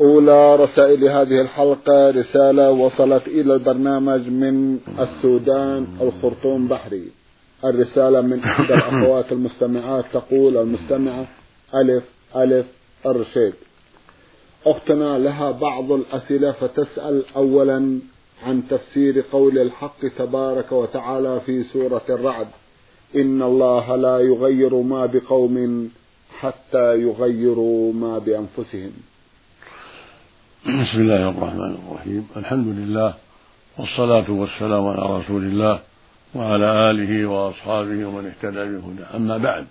أولى رسائل هذه الحلقة رسالة وصلت إلى البرنامج من السودان الخرطوم بحري. الرسالة من إحدى الأخوات المستمعات تقول المستمعة ألف ألف الرشيد أختنا لها بعض الأسئلة فتسأل أولا عن تفسير قول الحق تبارك وتعالى في سورة الرعد. إن الله لا يغير ما بقوم حتى يغيروا ما بأنفسهم. بسم الله الرحمن الرحيم. الحمد لله والصلاة والسلام على رسول الله وعلى آله وأصحابه ومن اهتدى بهداه. أما بعد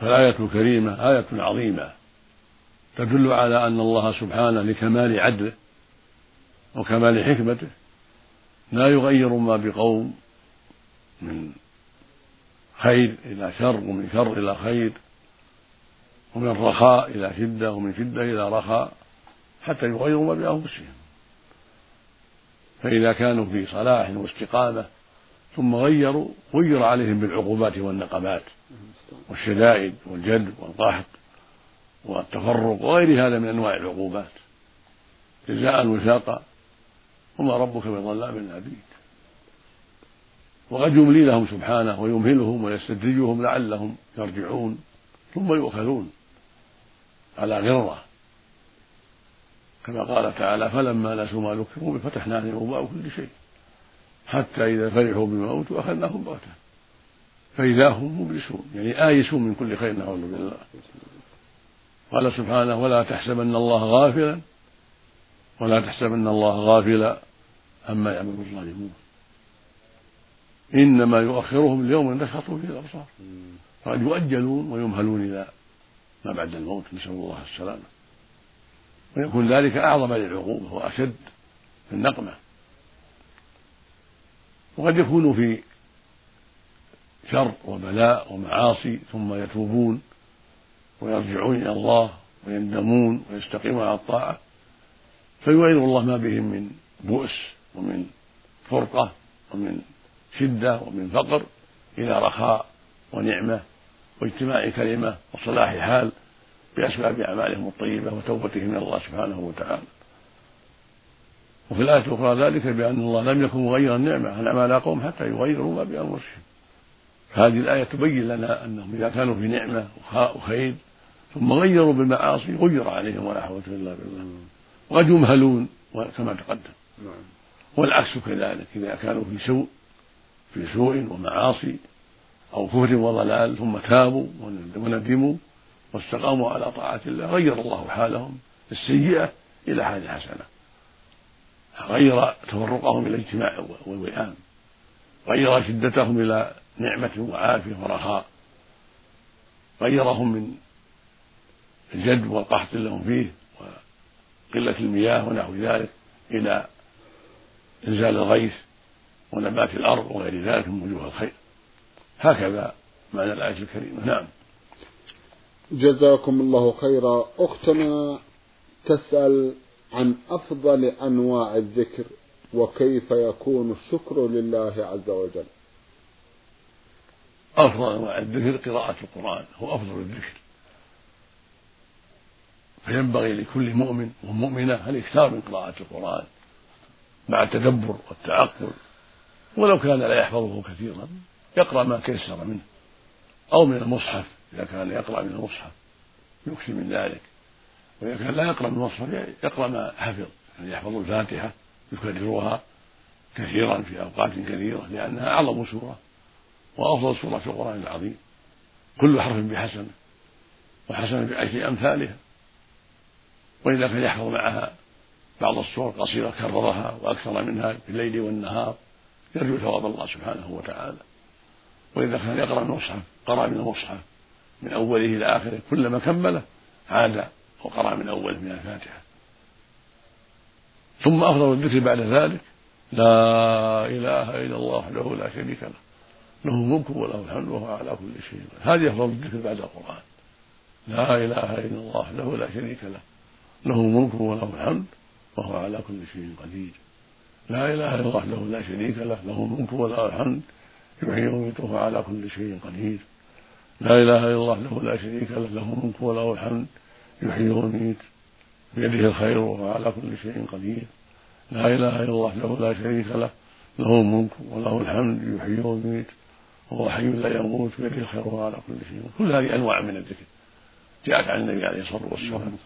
فالآية الكريمة آية عظيمة تدل على أن الله سبحانه لكمال عدله وكمال حكمته لا يغير ما بقوم من خير إلى شر ومن شر إلى خير ومن رخاء إلى شدة ومن شدة إلى رخاء. حتى يغيروا ما بأنفسهم. فإذا كانوا في صلاح واستقامة ثم غيروا غير عليهم بالعقوبات والنقمات والشدائد والجد والقحط والتفرق وغير هذا من أنواع العقوبات. جزاء وفاقا وما ربك بظلام للعبيد وقد يملي لهم سبحانه ويمهلهم ويستدرجهم لعلهم يرجعون ثم يؤخذون على غرة. كما قال تعالى فلما نسوا ما ذكروا به فتحنا عليهم أبواب كل شيء. حتى إذا فرحوا بما أوتوا أخذناهم بغتة. فإذا هم مبلسون. يعني آيسون من كل خير نعوذ بالله. قال سبحانه ولا تحسبن الله غافلا. ولا تحسبن الله غافلا عما يعمل الظالمون. إنما يؤخرهم اليوم نشخص فيه الأبصار. فقد يؤجلون ويمهلون إلى ما بعد الموت. نسأل الله السلامة. ويكون ذلك أعظم للعقوبة وأشد في النقمة وقد يكون في شر وبلاء ومعاصي ثم يتوبون ويرجعون إلى الله ويندمون ويستقيمون على الطاعة فيغير الله ما بهم من بؤس ومن فرقة ومن شدة ومن فقر إلى رخاء ونعمة واجتماع كلمة وصلاح حال بأسباب أعمالهم الطيبة وتوبتهم إلى الله سبحانه وتعالى. وفي الآية الأخرى ذلك بأن الله لم يكن مغيرا نعمة أنعم على قوم حتى يغيروا ما بأنفسهم؟ هذه الآية تبين لنا أنهم إذا كانوا في نعمة وخير ثم غيروا بالمعاصي غير عليهم ولا حول إلا بالله. وقد يمهلون كما تقدم. نعم. والعكس كذلك إذا كانوا في سوء في سوء ومعاصي أو كفر وضلال ثم تابوا وندموا واستقاموا على طاعة الله غير الله حالهم السيئة إلى حال حسنة. غير تفرقهم إلى الاجتماع والوئام غير شدتهم إلى نعمة وعافية ورخاء. غيرهم من الجد والقحط لهم فيه وقلة المياه ونحو ذلك إلى إنزال الغيث ونبات الأرض وغير ذلك من وجوه الخير. هكذا معنى الآية الكريمة. نعم. جزاكم الله خيرا. أختنا تسأل عن أفضل أنواع الذكر وكيف يكون الشكر لله عز وجل. أفضل أنواع الذكر قراءة القرآن هو أفضل الذكر. فينبغي لكل مؤمن ومؤمنة الإكثار من قراءة القرآن مع التدبر والتعقل. ولو كان لا يحفظه كثيرا يقرأ ما تيسر منه أو من المصحف. إذا كان يقرأ من المصحف يكثر من ذلك. وإذا كان لا يقرأ من المصحف يقرأ ما حفظ يعني يحفظ الفاتحة يكررها كثيرا في أوقات كثيرة لأنها أعظم سورة وأفضل سورة في القرآن العظيم. كل حرف بحسنة وحسنة بعشر أمثالها. وإذا كان يحفظ معها بعض السور قصيرة كررها وأكثر منها في الليل والنهار يرجو ثواب الله سبحانه وتعالى. وإذا كان يقرأ من المصحف قرأ من المصحف من أوله إلى آخره كلما كمله عاد وقرأ من أوله من الفاتحة. ثم أفضل الذكر بعد ذلك لا إله إلا الله وحده لا شريك له له الملك وله الحمد وهو على كل شيء هذه أفضل الذكر بعد القرآن. لا إله إلا الله وحده لا شريك له له الملك وله الحمد وهو على كل شيء قدير. لا إله إلا الله وحده لا شريك له له الملك وله الحمد يحيي ويميت على كل شيء قدير. لا إله إلا الله وحده لا شريك له له الملك وله الحمد يحيي ويميت بيده الخير وهو على كل شيء قدير. لا إله إلا الله وحده لا شريك له له الملك وله الحمد يحيي ويميت وهو حي لا يموت بيده الخير وهو على كل شيء كل هذه أنواع من الذكر جاءت عن النبي عليه الصلاة والسلام.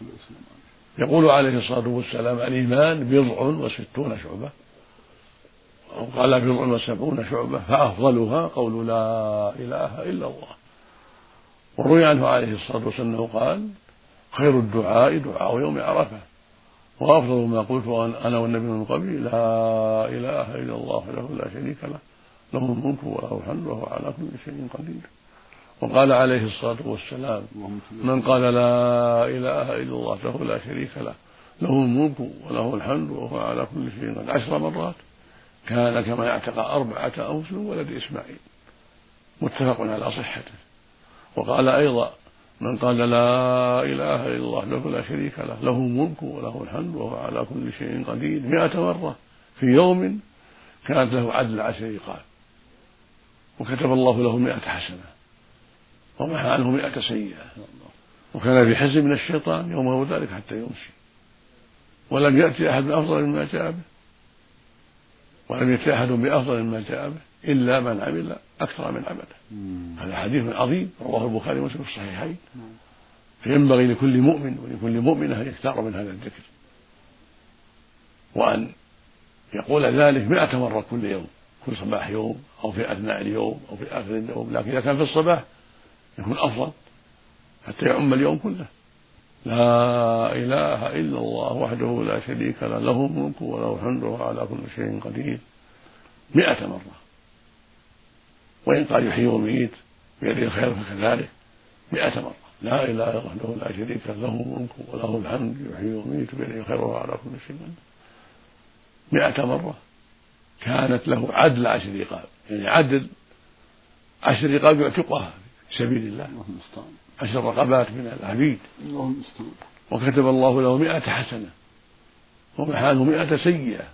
يقول عليه الصلاة والسلام الإيمان بضع وستون شعبة. أو قال بضع وسبعون شعبة فأفضلها قول لا إله إلا الله. وروي عنه عليه الصلاة والسلام أنه قال خير الدعاء دعاء يوم عرفة وأفضل ما قلت أنا والنبي من قبلي لا إله إلا الله وحده لا شريك له له الملك وله الحمد وهو على كل شيء قدير. وقال عليه الصلاة والسلام من قال لا إله إلا الله وحده لا شريك له له الملك وله الحمد وهو على كل شيء قدير. عشر مرات كان كما يعتقى أربعة أوس ولد إسماعيل متفق على صحته. وقال أيضا من قال لا إله إلا الله له لا شريك له له الملك وله الحمد وهو على كل شيء قدير. مئة مرة في يوم كانت له عدل عشر رقاب وكتب الله له مئة حسنة ومحى عنه مئة سيئة. وكان في حزب من الشيطان يومه ذلك حتى يمسي ولم يأتي أحد بأفضل مما جاء به ولم يأتي أحد بأفضل مما جاء به. إلا من عمل أكثر من عمله. هذا حديث عظيم رواه البخاري ومسلم في الصحيحين. فينبغي لكل مؤمن ولكل مؤمنة أن يختار من هذا الذكر. وأن يقول ذلك مئة مرة كل يوم كل صباح يوم أو في أثناء اليوم أو في آخر اليوم. لكن إذا كان في الصباح يكون أفضل حتى يعم اليوم كله. لا إله إلا الله وحده لا شريك له له الملك وله الحمد وهو على كل شيء قدير. مئة مرة. وإن قال يحيي ويميت بيده الخير فكذلك مئة مرة. لا إله إلا وحده لا شريك له الملك وله الحمد يحيي ويميت بيده الخير وهو على كل شيء مئة مرة كانت له عدل عشر رقاب. يعني عدل عشر رقاب يعتقها في سبيل الله. عشر رقبات من العبيد. وكتب الله له مئة حسنة. ومحى عنه مئة سيئة.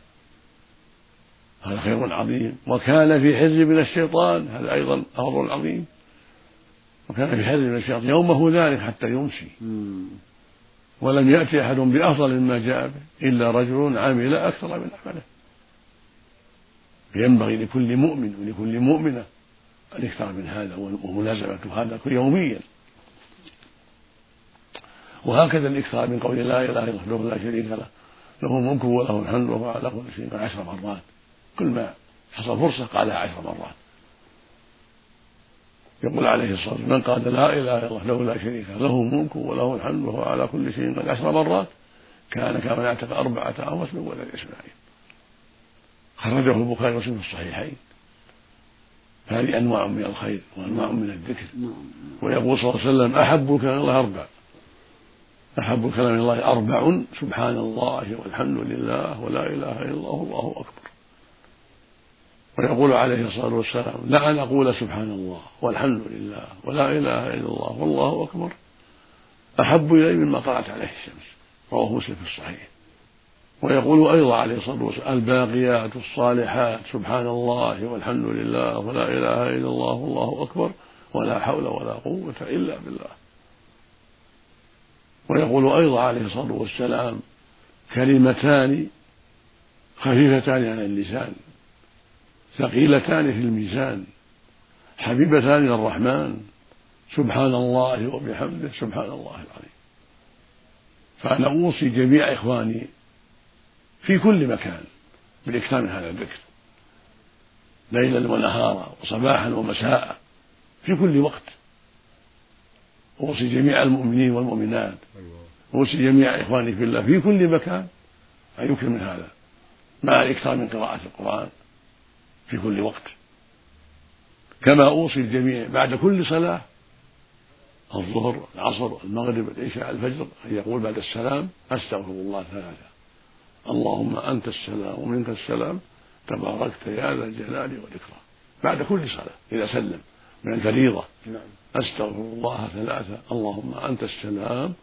هذا خير عظيم. وكان في حزب من الشيطان هذا أيضا أمر عظيم. وكان في حزب من الشيطان. يومه ذلك حتى يمسي. ولم يأتي أحد بأفضل مما جاء به إلا رجل عمل أكثر من عمله. فينبغي لكل مؤمن ولكل مؤمنة أن يكثر من هذا وملازمة هذا يوميا. وهكذا الإكثار من قول لا إله إلا الله لا شريك له له الملك وله الحمد وهو على كل شيء عشر مرات. كل ما حصل فرصة قالها عشر مرات. يقول عليه الصلاة والسلام من قال لا إله إلا الله له لا شريك له له الملك وله الحمد وهو على كل شيء قد عشر مرات كان كما يعتق أربعة أوس من ولد إسماعيل. خرجه البخاري ومسلم في الصحيحين. هذه أنواع من الخير وأنواع من الذكر. ويقول صلى الله عليه وسلم أحب كلام الله أربع. أحب إلى الله أربع سبحان الله والحمد لله ولا إله إلا الله والله أكبر. ويقول عليه الصلاة والسلام لا أن أقول سبحان الله والحمد لله ولا إله إلا الله والله أكبر. أحب إلي مما طلعت عليه الشمس رواه مسلم في الصحيح. ويقول أيضا عليه الصلاة والسلام الباقيات الصالحات سبحان الله والحمد لله ولا إله إلا الله والله أكبر ولا حول ولا قوة إلا بالله. ويقول أيضا عليه الصلاة والسلام كلمتان خفيفتان على اللسان ثقيلتان في الميزان حبيبتان إلى الرحمن سبحان الله وبحمده سبحان الله العظيم. فأنا أوصي جميع إخواني في كل مكان بالإكثار من هذا الذكر ليلا ونهارا وصباحا ومساء في كل وقت. أوصي جميع المؤمنين والمؤمنات أوصي جميع إخواني في الله في كل مكان أن يكثر من هذا مع الإكثار من قراءة القرآن. في كل وقت. كما أوصي الجميع بعد كل صلاة الظهر العصر المغرب العشاء الفجر أن يقول بعد السلام أستغفر الله ثلاثة اللهم أنت السلام ومنك السلام. تباركت يا ذا الجلال والإكرام. بعد كل صلاة إذا سلم من الفريضة. نعم. أستغفر الله ثلاثة. اللهم أنت السلام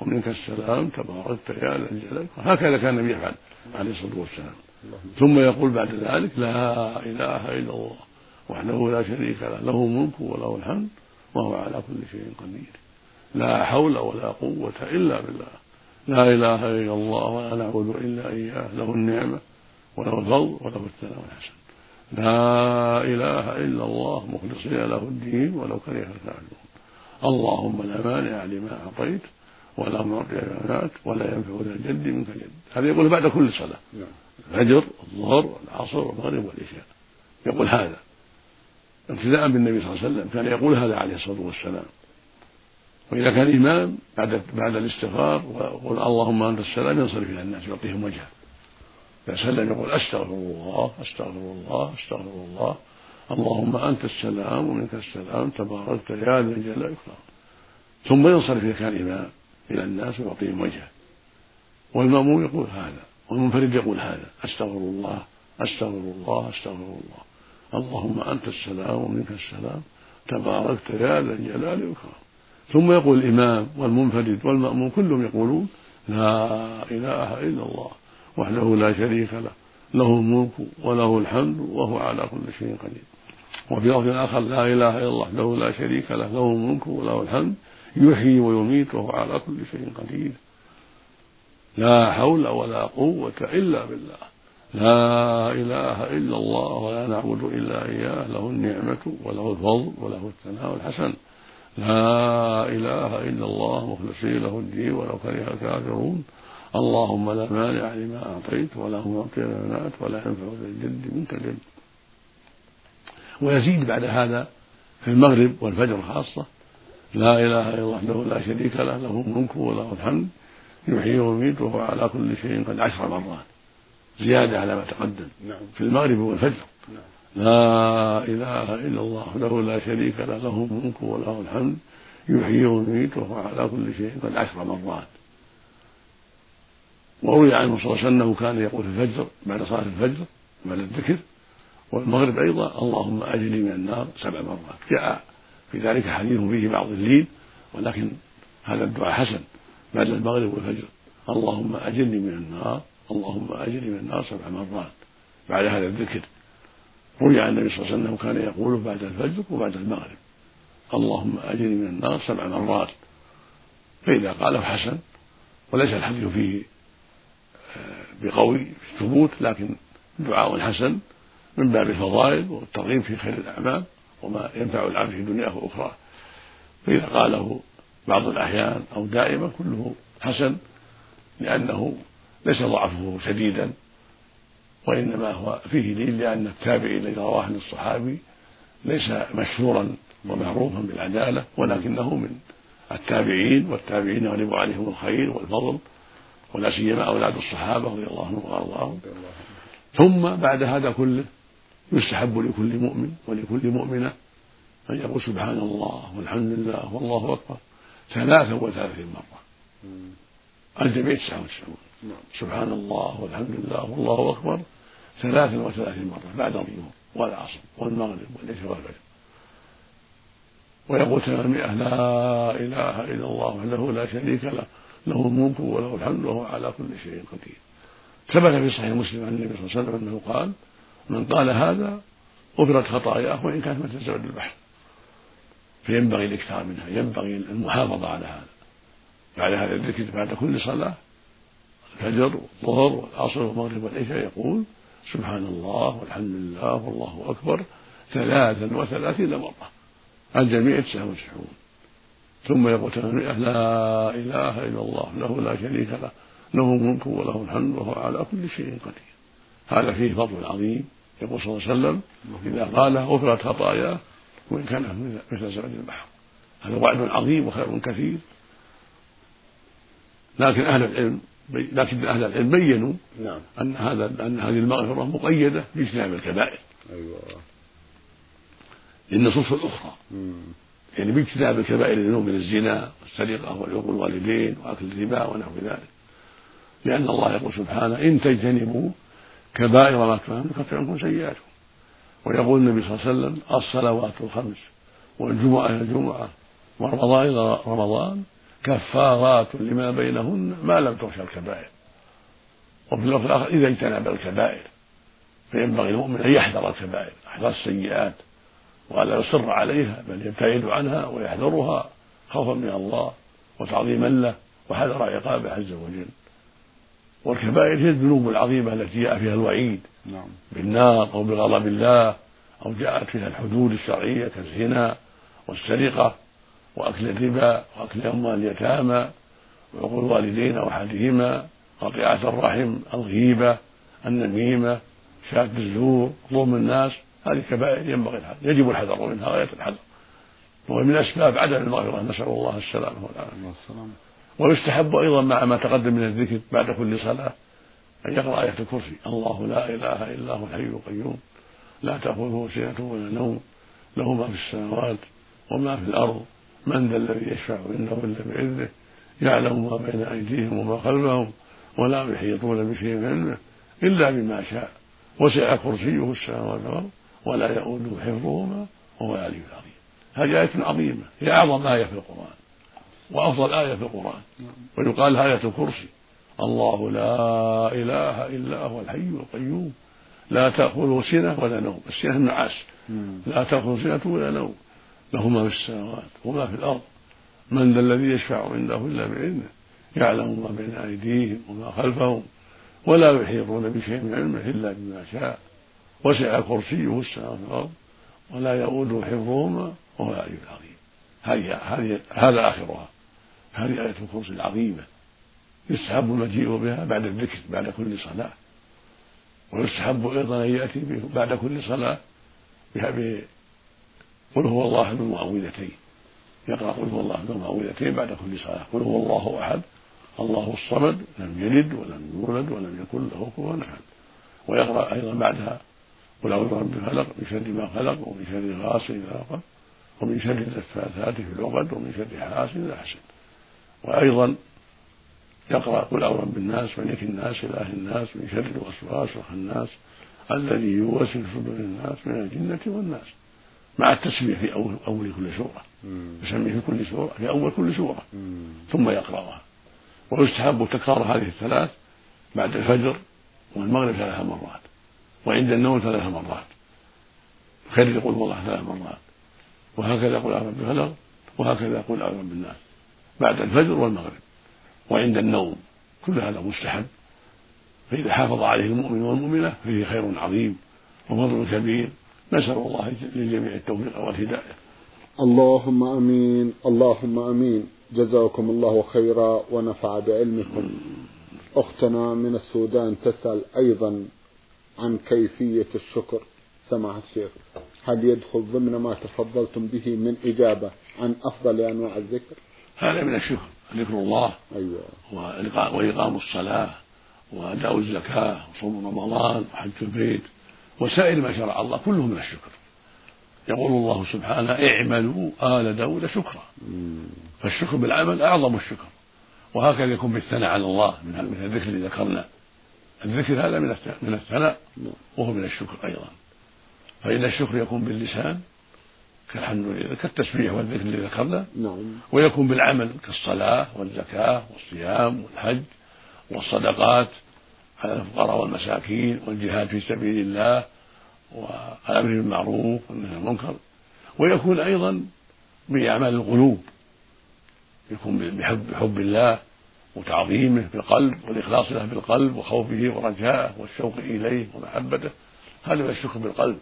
ومنك السلام. تباركت يا ذا الجلال هكذا كان النبي يفعل عليه الصلاة والسلام. ثم يقول بعد ذلك لا إله إلا الله وحده لا شريك له له الملك وله الحمد وهو على كل شيء قدير. لا حول ولا قوة إلا بالله. لا إله إلا الله ولا نعبد إلا إياه له النعمة وله الفضل وله الثناء والحسن. لا إله إلا الله مخلصين له الدين ولو كره الكافرون. اللهم لا مانع لما أعطيت ولا معطي لما ولا ينفع ذا الجد منك الجد هذا يقول بعد كل صلاة. نعم. الفجر الظهر والعصر والمغرب والعشاء. يقول هذا. ابتداء بالنبي صلى الله عليه وسلم. كان يقول هذا عليه الصلاة والسلام. وإذا كان إمام بعد بعد الاستغفار ويقول اللهم أنت السلام ينصرف إلى الناس يعطيهم وجهه. إذا سلم يقول أستغفر الله أستغفر الله أستغفر الله اللهم أنت السلام ومنك السلام. تباركت يا ذا الجلال والإكرام. ثم ينصرف إذا كان إمام إلى الناس ويعطيهم وجهه. والمأموم يقول هذا. والمنفرد يقول هذا أستغفر الله أستغفر الله أستغفر الله. اللهم أنت السلام ومنك السلام. تباركت يا ذا الجلال والإكرام. ثم يقول الإمام والمنفرد والمأموم كلهم يقولون لا إله إلا الله وحده لا شريك له له الملك وله الحمد وهو على كل شيء قدير. وفي لفظ آخر لا إله إلا الله وحده لا شريك له له الملك وله الحمد يحيي ويميت وهو على كل شيء قدير. لا حول ولا قوة إلا بالله. لا إله إلا الله ولا نعبد إلا إياه له النعمة وله الفضل وله الثناء الحسن. لا إله إلا الله مخلصين له الدين ولو كره الكافرون. اللهم لا مانع لما أعطيت ولا معطي لما منعت ولا ينفع ذا الجد منك الجد ويزيد بعد هذا في المغرب والفجر خاصة. لا إله إلا الله وحده لا شريك له له الملك وله الحمد. يحيي ويميت وهو على كل شيء قد عشر مرات زيادة على ما تقدم. نعم. في المغرب والفجر نعم. لا إله إلا الله وحده لا شريك له له الملك وله الحمد يحيي ويميت وهو على كل شيء قد عشر مرات وروي عنه صلى الله عليه وسلم أنه كان يقول في الفجر بعد صلاة الفجر بعد الذكر. والمغرب أيضا اللهم اجني من النار سبع مرات. جاء في ذلك حديث فيه بعض اللين ولكن هذا الدعاء حسن. بعد المغرب والفجر. اللهم اجني من النار اللهم اجني من النار سبع مرات. بعد هذا الذكر روي عن النبي صلى الله عليه وسلم كان يقول بعد الفجر وبعد المغرب. اللهم اجني من النار سبع مرات. فإذا قاله حسن وليس الحديث فيه بقوي الثبوت لكن دعاء حسن من باب الفضائل والترغيب في خير الأعمال وما ينفع العبد في دنياه وأخراه. فإذا قاله بعض الأحيان أو دائما كله حسن لأنه ليس ضعفه شديدا وإنما هو فيه دين لأن التابعي الذي رواه عن الصحابي ليس مشهورا ومعروفا بالعدالة ولكنه من التابعين والتابعين يغلب عليهم الخير والفضل ولا سيما أولاد الصحابة رضي الله عنهم وأرضاهم. ثم بعد هذا كله يستحب لكل مؤمن ولكل مؤمنة أن يقول سبحان الله والحمد لله والله أكبر. ثلاثا وثلاثين مرة. الجميع تسعة وتسعون. سبحان الله والحمد لله والله أكبر. ثلاثا وثلاثين مرة بعد الظهر والعصر والمغرب والعشاء والفجر. ويقول ثمانمائة لا إله إلا الله وحده لا شريك له له الملك وله الحمد وهو على كل شيء قدير. ثبت في صحيح مسلم عن النبي صلى الله عليه وسلم أنه قال من قال هذا غفرت خطاياه وإن كانت مثل زبد البحر. فينبغي الإكثار منها ينبغي المحافظة على هذا. بعد هذا الذكر بعد كل صلاة الفجر والظهر والعصر والمغرب والعشاء يقول سبحان الله والحمد لله والله أكبر ثلاثا وثلاثين مرة. الجميع تسعه وتسعون ثم يقول ثمانمائة لا إله إلا الله له لا شريك له له الملك وله الحمد وهو على كل شيء قدير. هذا فيه فضل عظيم. يقول صلى الله عليه وسلم إذا قال غفرت خطاياه وإن كان مثل زبد البحر. هذا وعد عظيم وخير كثير. لكن أهل العلم لكن أهل العلم بينوا نعم. أن هذا أن هذه المغفرة مقيدة باجتناب الكبائر. أيوة. للنصوص الأخرى. يعني باجتناب الكبائر الذنوب من الزنا والسرقة والعقول الوالدين وأكل الربا ونحو ذلك. لأن الله يقول سبحانه إن تجتنبوا كبائر ما تفهم نكفر عنكم سيئاتكم. ويقول النبي صلى الله عليه وسلم الصلوات الخمس والجمعة إلى الجمعة ورمضان إلى رمضان كفارات لما بينهن ما لم تخشى الكبائر. وفي اللفظ الآخر إذا اجتنب الكبائر فينبغي المؤمن أن يحذر الكبائر يحذر السيئات وألا يصر عليها بل يبتعد عنها ويحذرها خوفا من الله وتعظيما له. وحذر عقابه عز وجل. والكبائر هي الذنوب العظيمة التي جاء فيها الوعيد نعم. بالنار أو بغضب الله أو جاءت فيها الحدود الشرعية كالزنا والسرقة وأكل الربا وأكل أموال اليتامى وعقول الوالدين أو أحدهما قطيعة الرحم الغيبة النميمة شهادة الزور ظلم الناس هذه كبائر ينبغي الحذر يجب الحذر منها غاية الحذر وهي من أسباب عدم المغفرة نسأل الله السلامة والعافية ويستحب أيضا مع ما تقدم من الذكر بعد كل صلاة أن يقرأ آية الكرسي. الله لا إله إلا هو الحي القيوم. لا تأخذه سنة ولا نوم. له ما في السماوات وما في الأرض. من ذا الذي يشفع عنده إلا بإذنه. يعلم ما بين أيديهم وما خلفهم. ولا يحيطون بشيء من علمه إلا بما شاء. وسع كرسيه السماوات والأرض ولا يؤوده حفظهما وهو العلي العظيم. هذه آية عظيمة. هي أعظم آية في القرآن. وأفضل آية في القرآن. ويقال آية الكرسي. الله لا إله إلا هو الحي القيوم. لا تأخذه سنة ولا نوم. السنة النعاس. لا تأخذه سنة ولا نوم. له ما في السماوات وما في الأرض. من ذا الذي يشفع عنده إلا بإذنه. يعلم ما بين أيديهم وما خلفهم. ولا يحيطون بشيء من علمه إلا بما شاء. وسع كرسيه السماوات والأرض. ولا يؤوده حفظهما وهو العلي العظيم. هذه هذه هذا آخرها. هذه آية الكرسي العظيمة. يستحب المجيء بها بعد الذكر بعد كل صلاة. ويستحب أيضا أن يأتي بعد كل صلاة بها قل هو الله بالمعوذتين يقرأ قل هو الله بالمعوذتين بعد كل صلاة. قل هو الله أحد. الله الصمد لم يلد ولم يولد ولم يكن له كفوا أحد. ويقرأ أيضا بعدها قل أعوذ برب الفلق من شر ما خلق ومن شر غاسق إذا وقب ومن شر النفاثات في العقد ومن شر حاسد إذا حسد. وأيضا يقرأ قل أعوذ برب الناس ملك الناس إله الناس من شر الوسواس الخناس الذي يوسوس في صدور الناس من الجنة والناس. مع التسمية في أول, أول كل سورة. يسمي في كل سورة في أول كل سورة. ثم يقرأها. ويستحب تكرار هذه الثلاث بعد الفجر والمغرب ثلاث مرات وعند النوم ثلاث مرات. خير يقول والله ثلاث مرات. وهكذا يقول أعوذ بالفلق وهكذا يقول أعوذ بالناس. بعد الفجر والمغرب وعند النوم. كل هذا مستحب. فإذا حافظ عليه المؤمن والمؤمنة فيه خير عظيم وفضل كبير. نسأل الله للجميع التوفيق والهداية. اللهم آمين. اللهم آمين. جزاكم الله خيرا ونفع بعلمكم. أختنا من السودان تسأل أيضا عن كيفية الشكر. سماحة الشيخ هل يدخل ضمن ما تفضلتم به من إجابة عن أفضل أنواع الذكر؟ هذا من الشكر ذكر الله أيوه. وإقام الصلاة وأداء الزكاة وصوم رمضان وحج البيت وسائر ما شرع الله كله من الشكر. يقول الله سبحانه اعملوا آل داود شكرا. فالشكر بالعمل أعظم الشكر. وهكذا يكون بالثناء على الله من الذكر الذي ذكرنا. الذكر هذا من من الثناء وهو من الشكر أيضا. فإن الشكر يكون باللسان كالحمد لله كالتسبيح والذكر الذي ذكرنا نعم. ويكون بالعمل كالصلاة والزكاة والصيام والحج والصدقات على الفقراء والمساكين والجهاد في سبيل الله والامر بالمعروف والنهي عن المنكر. ويكون أيضا بأعمال القلوب يكون بحب بحب الله وتعظيمه بالقلب والإخلاص له بالقلب وخوفه ورجائه والشوق إليه ومحبته. هذا هو الشكر بالقلب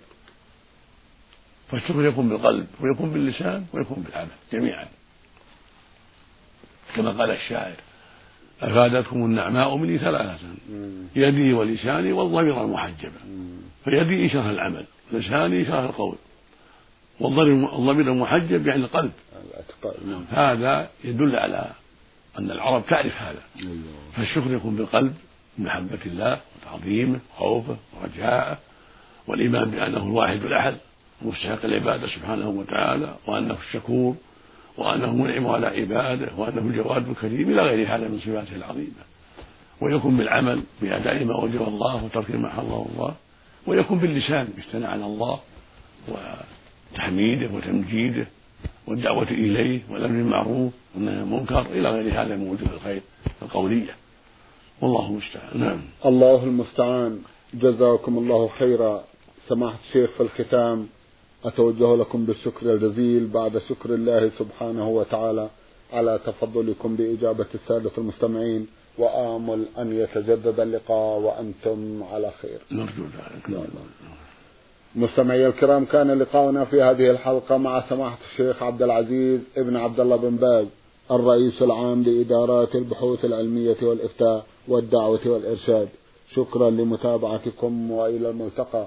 فالشكر يكون بالقلب ويكون باللسان ويكون بالعمل جميعا. كما قال الشاعر أفادتكم النعماء مني ثلاثة يدي ولساني والضمير المحجبة فيدي إشارة العمل لساني إشارة القول. والضمير المحجب يعني القلب. نعم. هذا يدل على أن العرب تعرف هذا. أيوه. فالشكر يكون بالقلب بمحبة الله وتعظيمه وخوفه ورجاءه والإيمان بأنه الواحد الأحد. مستحق العبادة سبحانه وتعالى وأنه الشكور وأنه منعم على عباده وأنه الجواد الكريم إلى غير هذا من صفاته العظيمة. ويكون بالعمل بأداء ما وجب الله وترك ما حرمه الله ويكون باللسان بالثناء على الله وتحميده وتمجيده والدعوة إليه والأمر بالمعروف والنهي عن المنكر إلى غير هذا من وجوه الخير القولية. والله المستعان. نعم. الله المستعان. جزاكم الله خيرا. سماحة الشيخ في الختام. أتوجه لكم بالشكر الجزيل بعد شكر الله سبحانه وتعالى على تفضلكم بإجابة السادة المستمعين وآمل أن يتجدد اللقاء وأنتم على خير. نرجو ذلك. مستمعي الكرام كان لقاؤنا في هذه الحلقة مع سماحة الشيخ عبد العزيز ابن عبد الله بن باز الرئيس العام لإدارات البحوث العلمية والإفتاء والدعوة والإرشاد. شكرا لمتابعتكم وإلى الملتقى.